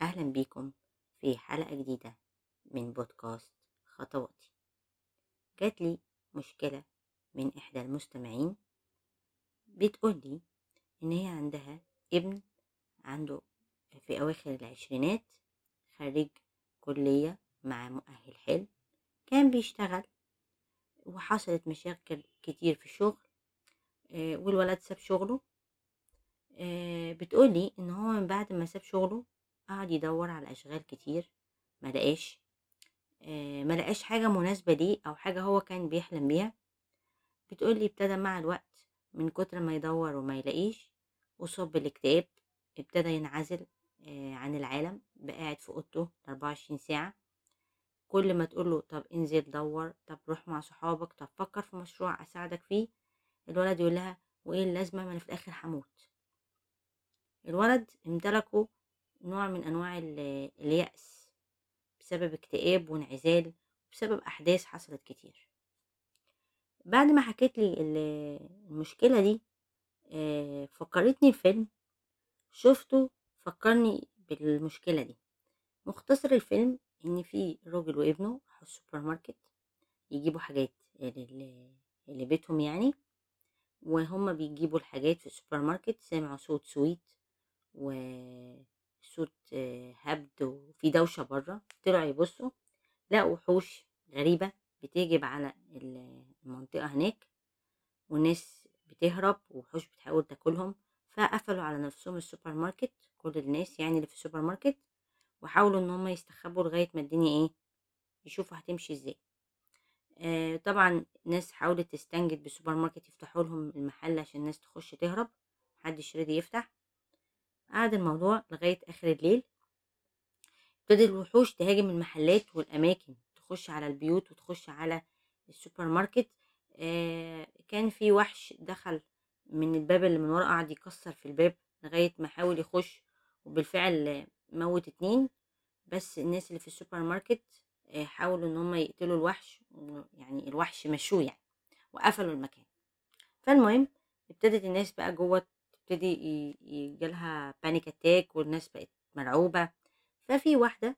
أهلا بيكم في حلقة جديدة من بودكاست خطواتي. جات لي مشكلة من إحدى المستمعين بتقولي إن هي عندها ابن عنده في أواخر العشرينات خريج كلية مع مؤهل حلو كان بيشتغل وحصلت مشاكل كتير في الشغل آه، والولد ساب شغله آه، بتقولي إن هو من بعد ما ساب شغله قعد يدور على أشغال كتير ما لقاش ما لقاش حاجة مناسبة ليه أو حاجة هو كان بيحلم بيها. بتقولي ابتدى مع الوقت من كتر ما يدور وما يلاقيش أصاب بالاكتئاب ابتدى ينعزل عن العالم بقى قاعد في أوضته 24 ساعة. كل ما تقوله طب انزل دور طب روح مع صحابك طب فكر في مشروع أساعدك فيه الولد يقول لها وإيه اللازمة؟ ما أنا في الآخر هموت. الولد امتلكوا نوع من أنواع ال- اليأس بسبب اكتئاب وانعزال بسبب أحداث حصلت كتير. بعد ما حكيت لي ال- المشكلة دي آه، فكرتني بفيلم شفته فكرني بالمشكلة دي. مختصر الفيلم إن في راجل وابنه راحوا السوبر ماركت يجيبوا حاجات لل- لبيتهم يعني وهما بيجيبوا الحاجات في السوبر ماركت سمعوا صوت سويت وصوت آه، هبد وفي دوشة بره طلعوا يبصوا لقوا وحوش غريبة بتهجم على ال- المنطقة هناك والناس بتهرب ووحوش بتحاول تاكلهم فقفلوا على نفسهم السوبر ماركت كل الناس يعني اللي في السوبر ماركت وحاولوا إن هم يستخبوا لغاية ما الدنيا إيه يشوفوا هتمشي إزاي. آه طبعا ناس حاولت تستنجد بالسوبر ماركت يفتحوا لهم المحل عشان الناس تخش تهرب محدش راضي يفتح. قعد الموضوع لغاية آخر الليل. ابتدت الوحوش تهاجم المحلات والأماكن تخش على البيوت وتخش على السوبر ماركت آه كان في وحش دخل من الباب اللي من ورا قعد يكسر في الباب لغاية ما حاول يخش وبالفعل موت اتنين. بس الناس اللي في السوبر ماركت آه، حاولوا إن هم يقتلوا الوحش يعني الوحش مشوه يعني وقفلوا المكان. فالمهم ابتدت الناس بقى جوه تبتدي ي- يجيلها panic attack والناس بقت مرعوبة. ففي واحدة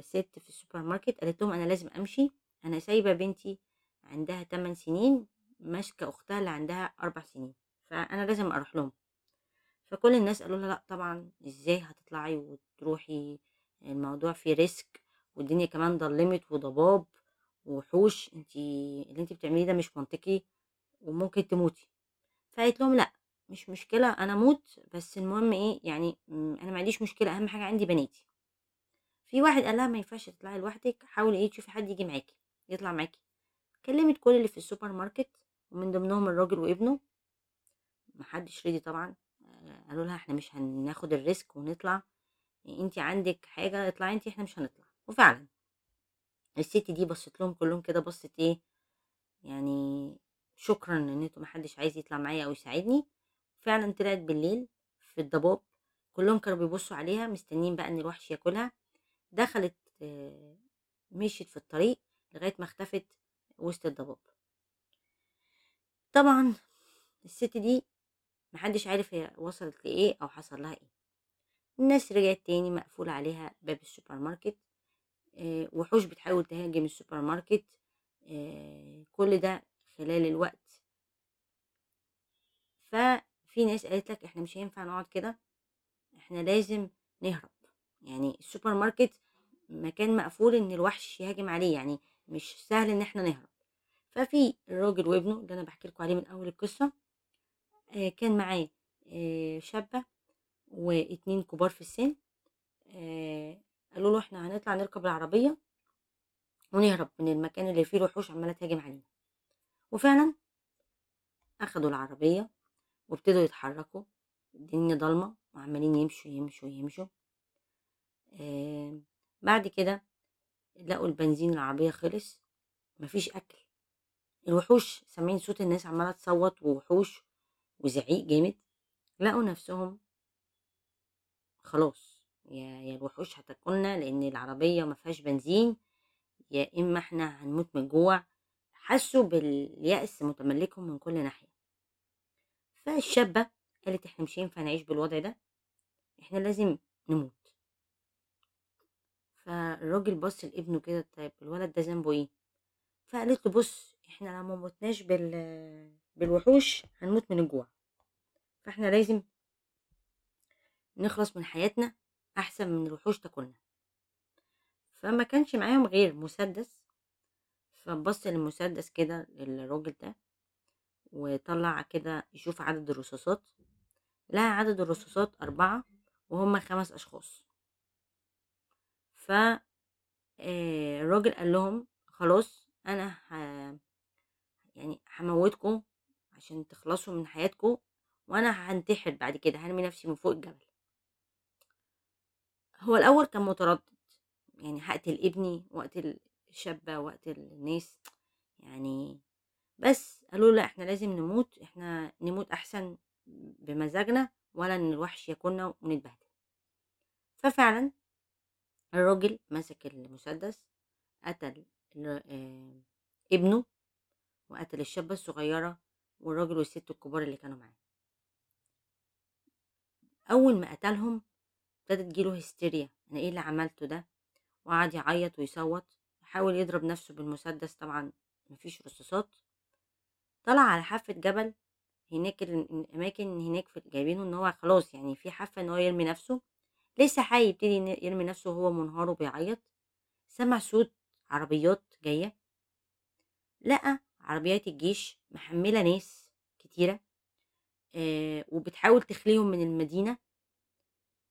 ست في السوبر ماركت قالت لهم أنا لازم أمشي أنا سايبة بنتي عندها 8 سنين ماسكة أختها اللي عندها 4 سنين فأنا لازم أروح لهم. فكل الناس قالوا لها لأ طبعا إزاي هتطلعي وتروحي؟ الموضوع فيه ريسك والدنيا كمان ضلمت وضباب ووحوش انتي اللي انتي بتعمليه ده مش منطقي وممكن تموتي. فقالت لهم لأ مش مشكلة أنا أموت بس المهم إيه يعني م، أنا ما عنديش مشكلة أهم حاجة عندي بناتي. في واحد قال لها ما ينفعش تطلعي لوحدك حاولي إيه تشوفي حد يجي معاكي يطلع معاكي. كلمت كل اللي في السوبر ماركت ومن ضمنهم الراجل وابنه. محدش رضي طبعا آه، قالوا لها إحنا مش هناخد ال risk ونطلع. انتي عندك حاجة اطلعي انتي إحنا مش هنطلع. وفعلا. الست دي بصت لهم كلهم كده بصت إيه يعني شكرا إن أنتوا محدش عايز يطلع معايا أو يساعدني. فعلا طلعت بالليل في الضباب كلهم كانوا بيبصوا عليها مستنيين بقى إن الوحش ياكلها. دخلت آه، مشيت في الطريق لغاية ما اختفت وسط الضباب. طبعا الست دي محدش عارف هي وصلت لإيه أو حصل لها إيه. الناس رجعت تاني مقفول عليها باب السوبر ماركت آه، وحوش بتحاول تهاجم السوبر ماركت آه، كل ده خلال الوقت. ففي ناس قالت لك إحنا مش هينفع نقعد كده إحنا لازم نهرب. يعني السوبر ماركت مكان مقفول إن الوحش يهاجم عليه يعني مش سهل إن إحنا نهرب. ففي الراجل وابنه اللي أنا بحكي لكم عليه من أول القصة آه، كان معاه آه، شابة واتنين كبار في السن آه، قالوا له إحنا هنطلع نركب العربية ونهرب من المكان اللي فيه الوحوش عمالة تهاجم علينا. وفعلا أخدوا العربية وابتدوا يتحركوا الدنيا ضلمة وعمالين يمشوا يمشوا يمشوا. آه بعد كده لقوا البنزين العربية خلص مفيش أكل. الوحوش سامعين صوت الناس عمالة تصوت ووحوش وزعيق جامد. لقوا نفسهم خلاص يا يا الوحوش هتاكلنا لأن العربية ما فيهاش بنزين يا إما إحنا هنموت من الجوع. حسوا باليأس متملكهم من كل ناحية. فالشابه قالت إحنا مش هينفع نعيش بالوضع ده إحنا لازم نموت. فالراجل بص لابنه كده طيب الولد ده ذنبه إيه؟ فقالت له بص إحنا لو ما متناش بال بالوحوش هنموت من الجوع. فإحنا لازم نخلص من حياتنا أحسن من الوحوش تاكلنا فما كانش معاهم غير مسدس. فبص للمسدس كده للراجل ده وطلع كده يشوف عدد الرصاصات لقى عدد الرصاصات أربعة وهم خمس أشخاص. ف آه، الراجل قال لهم خلاص أنا ه... يعني هموتكم عشان تخلصوا من حياتكم وأنا هنتحر بعد كده هرمي نفسي من فوق الجبل. هو الأول كان متردد يعني هقتل ابني وقتل الشابة وقتل الناس يعني بس قالوا لأ إحنا لازم نموت إحنا نموت أحسن بمزاجنا ولا إن الوحش ياكلنا ونتبهدل. ففعلا الراجل مسك المسدس قتل آه، ابنه وقتل الشابة الصغيرة والراجل والست الكبار اللي كانوا معاه. أول ما قتلهم ابتدت تجيله هستيريا أنا إيه اللي عملته ده؟ وقعد يعيط ويصوت حاول يضرب نفسه بالمسدس طبعا مفيش رصاصات. طلع على حافة جبل هناك ال- الأماكن هناك في جايبينه إن هو خلاص يعني في حافة إن هو يرمي نفسه لسه حي يبتدي يرمي نفسه وهو منهار وبيعيط سمع صوت عربيات جاية لقى عربيات الجيش محملة ناس كتيرة آه وبتحاول تخليهم من المدينة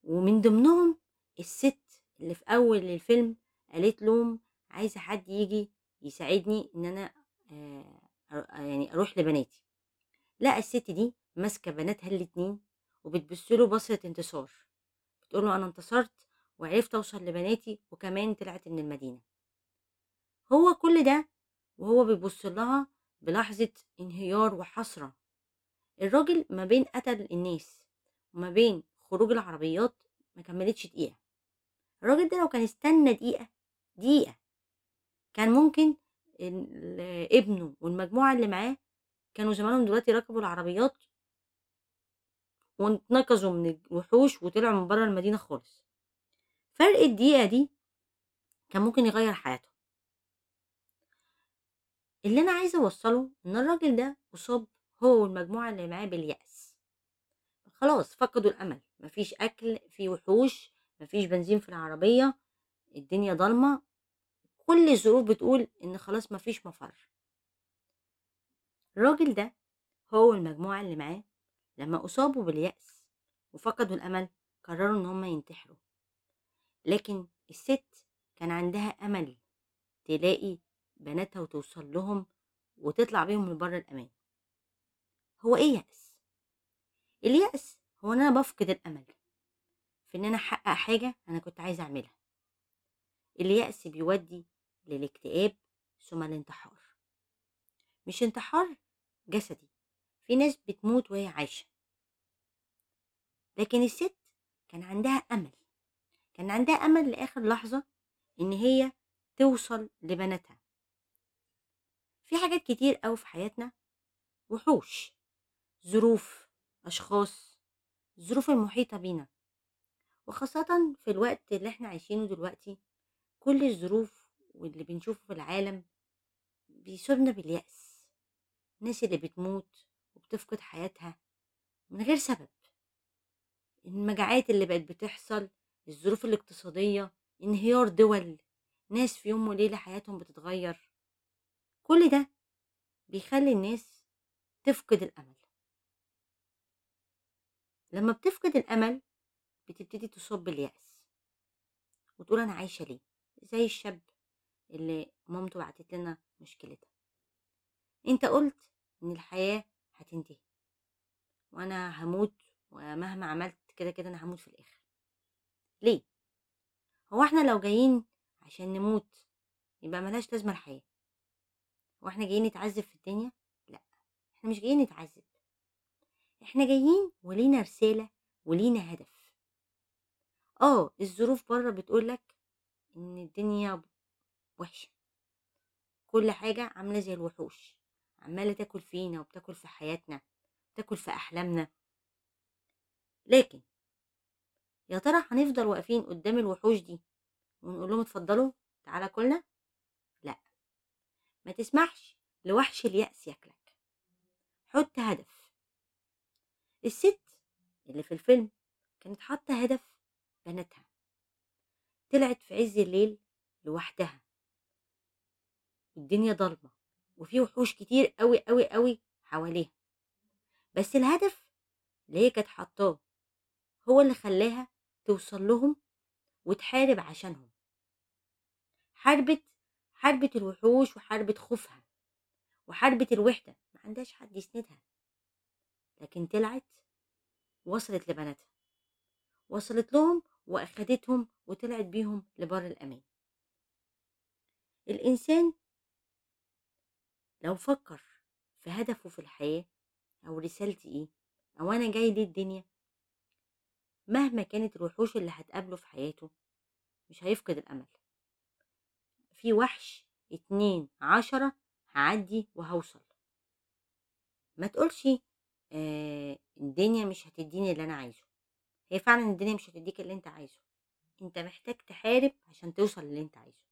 ومن ضمنهم الست اللي في أول الفيلم قالت لهم عايزة حد يجي يساعدني إن أنا آه يعني أروح لبناتي. لقى الست دي ماسكة بناتها الاتنين وبتبصله بصرة انتصار. بتقوله أنا انتصرت وعرفت أوصل لبناتي وكمان طلعت من المدينة. هو كل ده وهو بيبص لها بلحظة انهيار وحسرة. الراجل ما بين قتل الناس وما بين خروج العربيات ما كملتش دقيقة. الراجل ده لو كان استنى دقيقة دقيقة كان ممكن ابنه والمجموعة اللي معاه كانوا زمانهم دلوقتي ركبوا العربيات واتنقذوا من الوحوش وطلعوا من بره المدينة خالص. فرق الدقيقة دي كان ممكن يغير حياته اللي أنا عايزة أوصله إن الراجل ده أصاب هو والمجموعة اللي معاه باليأس. خلاص فقدوا الأمل. مفيش أكل في وحوش مفيش بنزين في العربية الدنيا ضلمة. كل الظروف بتقول إن خلاص مفيش مفر. الراجل ده هو والمجموعة اللي معاه لما أصابوا باليأس وفقدوا الأمل قرروا إن هما ينتحروا. لكن الست كان عندها أمل تلاقي بناتها وتوصل لهم وتطلع بيهم لبر الأمان. هو إيه يأس؟ اليأس هو إن أنا بفقد الأمل في إن أنا أحقق حاجة أنا كنت عايزة أعملها. اليأس بيودي للاكتئاب ثم الانتحار. مش انتحار جسدي في ناس بتموت وهي عايشة. لكن الست كان عندها أمل كان عندها أمل لآخر لحظة إن هي توصل لبناتها. في حاجات كتير أوي في حياتنا وحوش ظروف أشخاص الظروف المحيطة بينا. وخاصة في الوقت اللي إحنا عايشينه دلوقتي كل الظروف واللي بنشوفه في العالم بيصيبنا باليأس. الناس اللي بتموت وبتفقد حياتها من غير سبب. المجاعات اللي بقت بتحصل الظروف الاقتصادية انهيار دول ناس في يوم وليلة حياتهم بتتغير. كل ده بيخلي الناس تفقد الأمل. لما بتفقد الأمل بتبتدي تصاب باليأس وتقول أنا عايشة ليه؟ زي الشاب. اللي مامته بعتت لنا مشكلتها. انت قلت إن الحياة هتنتهي. وأنا هموت ومهما عملت كده كده أنا هموت في الآخر. ليه؟ هو إحنا لو جايين عشان نموت يبقى ملهاش لازمة الحياة. هو إحنا جايين نتعذب في الدنيا؟ لأ. إحنا مش جايين نتعذب. إحنا جايين ولينا رسالة ولينا هدف. آه الظروف بره بتقولك إن الدنيا وحشة. كل حاجة عاملة زي الوحوش عمالة تاكل فينا وبتاكل في حياتنا بتاكل في أحلامنا. لكن يا ترى هنفضل واقفين قدام الوحوش دي ونقول لهم اتفضلوا تعالى كلنا؟ لأ. ما تسمحش لوحش اليأس ياكلك. حط هدف. الست اللي في الفيلم كانت حاطة هدف بناتها. طلعت في عز الليل لوحدها. الدنيا ضلمة وفي وحوش كتير قوي قوي قوي حواليها. بس الهدف اللي هي كانت حاطاه هو اللي خلاها توصل لهم وتحارب عشانهم. حاربت حاربت الوحوش وحاربت خوفها وحاربت الوحدة. ما عندهاش حد يسندها. لكن طلعت وصلت لبناتها. وصلت لهم وأخدتهم وطلعت بيهم لبر الأمان. الإنسان لو فكر في هدفه في الحياة أو رسالتي إيه؟ أو أنا جاي ليه الدنيا؟ مهما كانت الوحوش اللي هتقابله في حياته مش هيفقد الأمل. في وحش اتنين عشرة هعدي وهوصل. ما تقولش آه الدنيا مش هتديني اللي أنا عايزه. هي فعلا الدنيا مش هتديك اللي أنت عايزه. أنت محتاج تحارب عشان توصل للي أنت عايزه.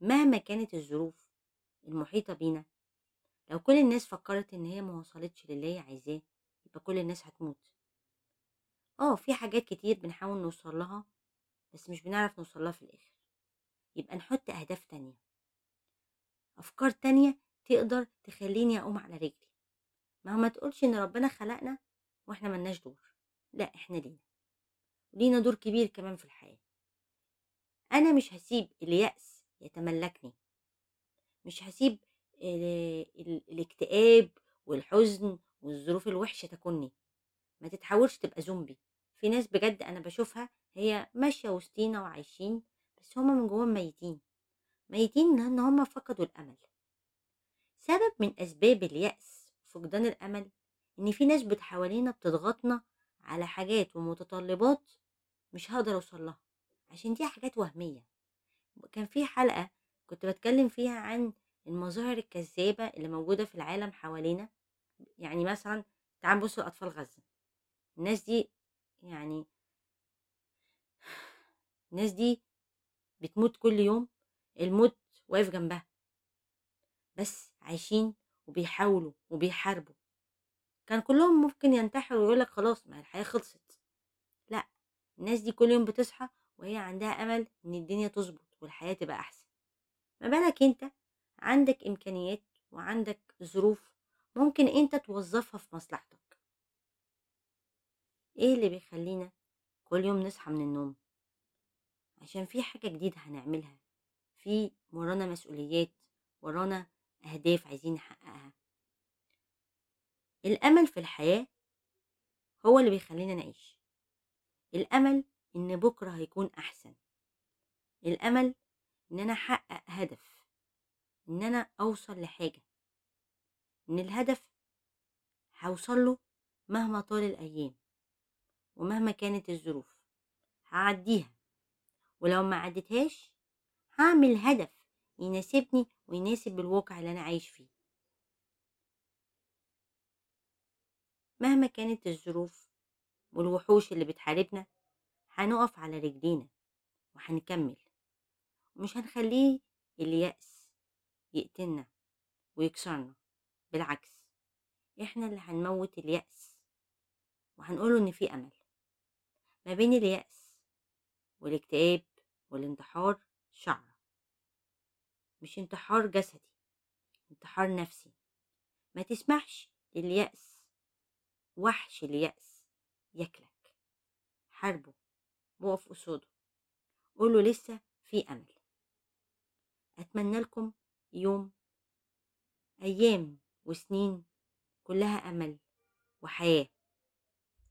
مهما كانت الظروف المحيطة بينا. لو كل الناس فكرت إن هي ما وصلتش للي هي عايزاه يبقى كل الناس هتموت. آه في حاجات كتير بنحاول نوصل لها بس مش بنعرف نوصل لها في الآخر. يبقى نحط أهداف تانية. أفكار تانية تقدر تخليني أقوم على رجلي. ما هو ما تقولش إن ربنا خلقنا وإحنا ملناش دور. لا إحنا لينا. لينا دور كبير كمان في الحياة. أنا مش هسيب اليأس يتملكني. مش هسيب ال- ال- الاكتئاب والحزن والظروف الوحشة تكوني ما تتحاولش تبقى زومبي في ناس بجد أنا بشوفها هي ماشية وسطينا وعايشين بس هما من جواهم ميتين. ميتين لأن هما فقدوا الأمل. سبب من أسباب اليأس وفقدان الأمل إن في ناس حوالينا بتضغطنا على حاجات ومتطلبات مش هقدر أوصل لها. عشان دي حاجات وهمية. كان في حلقة كنت بتكلم فيها عن المظاهر الكذابة اللي موجودة في العالم حوالينا يعني مثلا تعال نبص لأطفال غزة. الناس دي يعني الناس دي بتموت كل يوم الموت واقف جنبها. بس عايشين وبيحاولوا وبيحاربوا. كان كلهم ممكن ينتحروا ويقولك خلاص ما الحياة خلصت. لأ الناس دي كل يوم بتصحى وهي عندها أمل إن الدنيا تظبط والحياة تبقى أحسن. ما بالك أنت؟ عندك إمكانيات وعندك ظروف ممكن أنت توظفها في مصلحتك. إيه اللي بيخلينا كل يوم نصحى من النوم؟ عشان في حاجة جديدة هنعملها في ورانا مسؤوليات ورانا أهداف عايزين نحققها. الأمل في الحياة هو اللي بيخلينا نعيش. الأمل إن بكرة هيكون أحسن. الأمل إن أنا أحقق هدف إن أنا أوصل لحاجة إن الهدف هوصل له مهما طال الأيام ومهما كانت الظروف. هعديها ولو ما عدتهاش هعمل هدف يناسبني ويناسب الواقع اللي أنا عايش فيه. مهما كانت الظروف والوحوش اللي بتحاربنا هنقف على رجلينا وهنكمل. ومش هنخليه اليأس يقتلنا ويكسرنا بالعكس إحنا اللي هنموت اليأس وهنقوله إن في أمل. ما بين اليأس والاكتئاب والانتحار شعرة مش انتحار جسدي انتحار نفسي. ما تسمحش لليأس وحش اليأس ياكلك حاربه وقف قصاده. قوله لسه في أمل. أتمنى لكم يوم أيام وسنين كلها أمل وحياة.